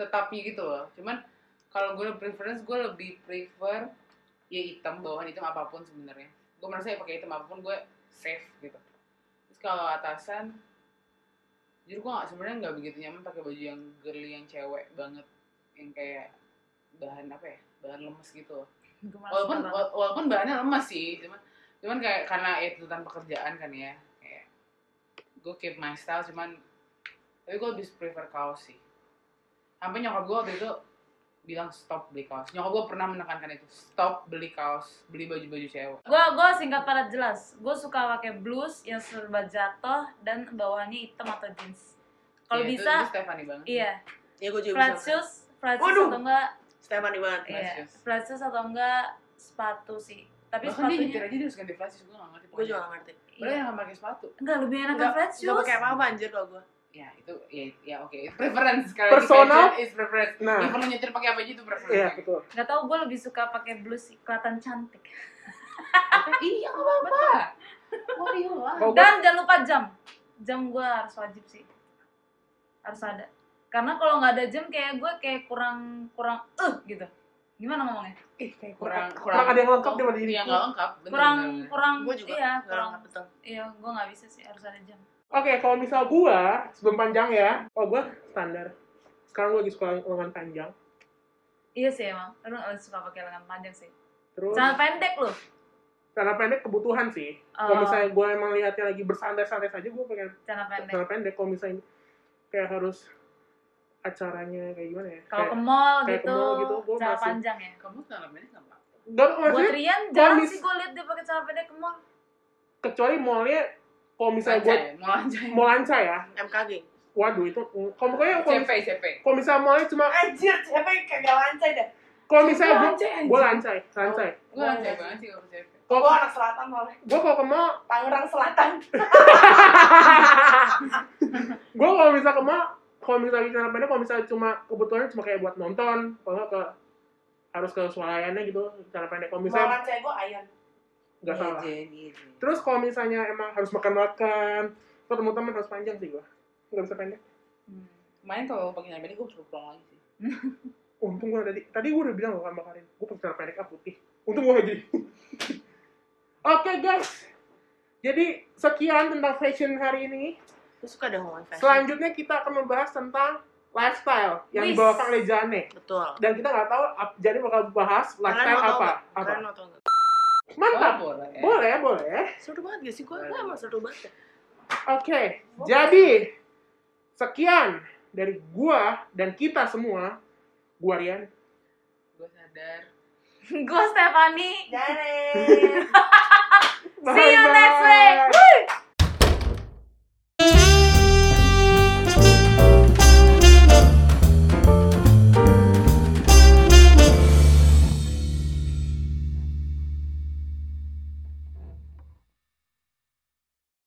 tetapi gitu loh. Cuman kalau gue preference gue lebih prefer ya hitam bawahan hitam apa pun sebenarnya. Gue merasa ya pakai hitam apa pun gue safe gitu. Terus kalau atasan jujur gue nggak sebenarnya nggak begitu nyaman pakai baju yang girly yang cewek banget yang kayak bahan apa ya bahan lemes gitu loh walaupun banget. wala- walaupun bahannya lemas sih cuman cuman kayak karena ya tuntutan pekerjaan kan ya kayak gue keep my style cuman tapi gue lebih prefer kaos sih sampai nyokap gue waktu itu bilang stop beli kaos nyokap gue pernah menekankan itu stop beli kaos beli baju baju cewek Gue gue singkat padat jelas. Gue suka pakai blus yang serba jatuh dan bawahannya hitam atau jeans. Kalau Ya, itu- bisa, itu Stephanie banget iya. Ya gue juga flat shoes flat shoes atau enggak Stefani banget. Flat iya shoes. flat shoes atau enggak sepatu sih tapi Bahkan dia nyetir sepatunya aja dia harus ganti flash gue gak ngerti Gue juga gak ngerti. Padahal iya. yang gak pakai sepatu enggak lebih enak Enggak, flat enggak shoes pakai apa-apa anjir kalau gue. Ya itu ya, ya oke Itu preference Sekali Personal. is preference Nah. Even lu nyetir pakai apa aja itu preference Iya, betul. nggak tahu gue lebih suka pakai blus kelihatan cantik Iya gak apa-apa? Kalau gua- dan jangan lupa jam jam gue harus wajib sih harus ada karena kalau nggak ada jam kayak gue kayak kurang kurang eh gitu gimana ngomongnya kayak kurang kurang, ada yang lengkap di mana diri. Iya gak lengkap bener, kurang bener, bener. kurang Gue juga. iya Kurang kurang betul. iya gue nggak bisa sih harus ada jam Oke, kalau misal gua sebelum panjang ya, kalau gua standar. Sekarang gua lagi suka lengan panjang. iya sih emang lu nggak suka pakai lengan panjang sih Terus celana pendek lu celana pendek kebutuhan sih. Oh. Kalau misalnya gua emang lihatnya lagi bersantai-santai saja, gua pengen celana pendek celana pendek. Kalau misalnya kayak harus acaranya kayak gimana ya? kalau ke mall ke gitu mall gitu, gua celana masih- panjang ya Kamu celana pendek? Nggak, buat maksudnya Rian kalau jarang mis- sih gue liat dia pakai celana pendek ke mall kecuali mallnya kalau misalnya gua Lancai, mau lancai mau lancar ya, MKG. waduh itu kalau pokoknya kalau CP, CP kalau misalnya mallnya cuma Anjir, yang kagak lancai dah? kalau misalnya anjing. gua lancai, lancai. Gue lancai banget sih kalau CP Kalau Gue anak selatan soalnya. gua kalau ke mall Tangerang Selatan. gue kalau misal ke mall kalau misalnya celana pendek kalau misalnya cuma kebutuhannya cuma kayak buat nonton kalau ke harus ke swalayannya gitu celana pendek kalau misalnya lancai gue ayan. nggak salah. Jadi, terus kalau misalnya emang harus makan makan ketemu teman harus panjang sih gue nggak bisa pendek. Hmm. Kemarin kalau pakai celana pendek gue suruh pulang lagi sih. Untung gue tadi tadi gue udah bilang loh sama Karin gue pakai celana pendek ah putih. Untung gue lagi oke guys. Jadi sekian tentang fashion hari ini Gue suka deh ngomongin fashion. selanjutnya kita akan membahas tentang lifestyle yang Wis. dibawakan oleh Jane Betul. dan kita nggak tahu Jane bakal bahas lifestyle Kalian apa. apa? Kalian mau mantap. Oh, boleh. Boleh boleh. Seru banget gak sih? Gue gue emang seru banget ya. oke jadi sekian dari gua dan kita semua. Gua Rian. Gue sadar. Gue Stefani Janet.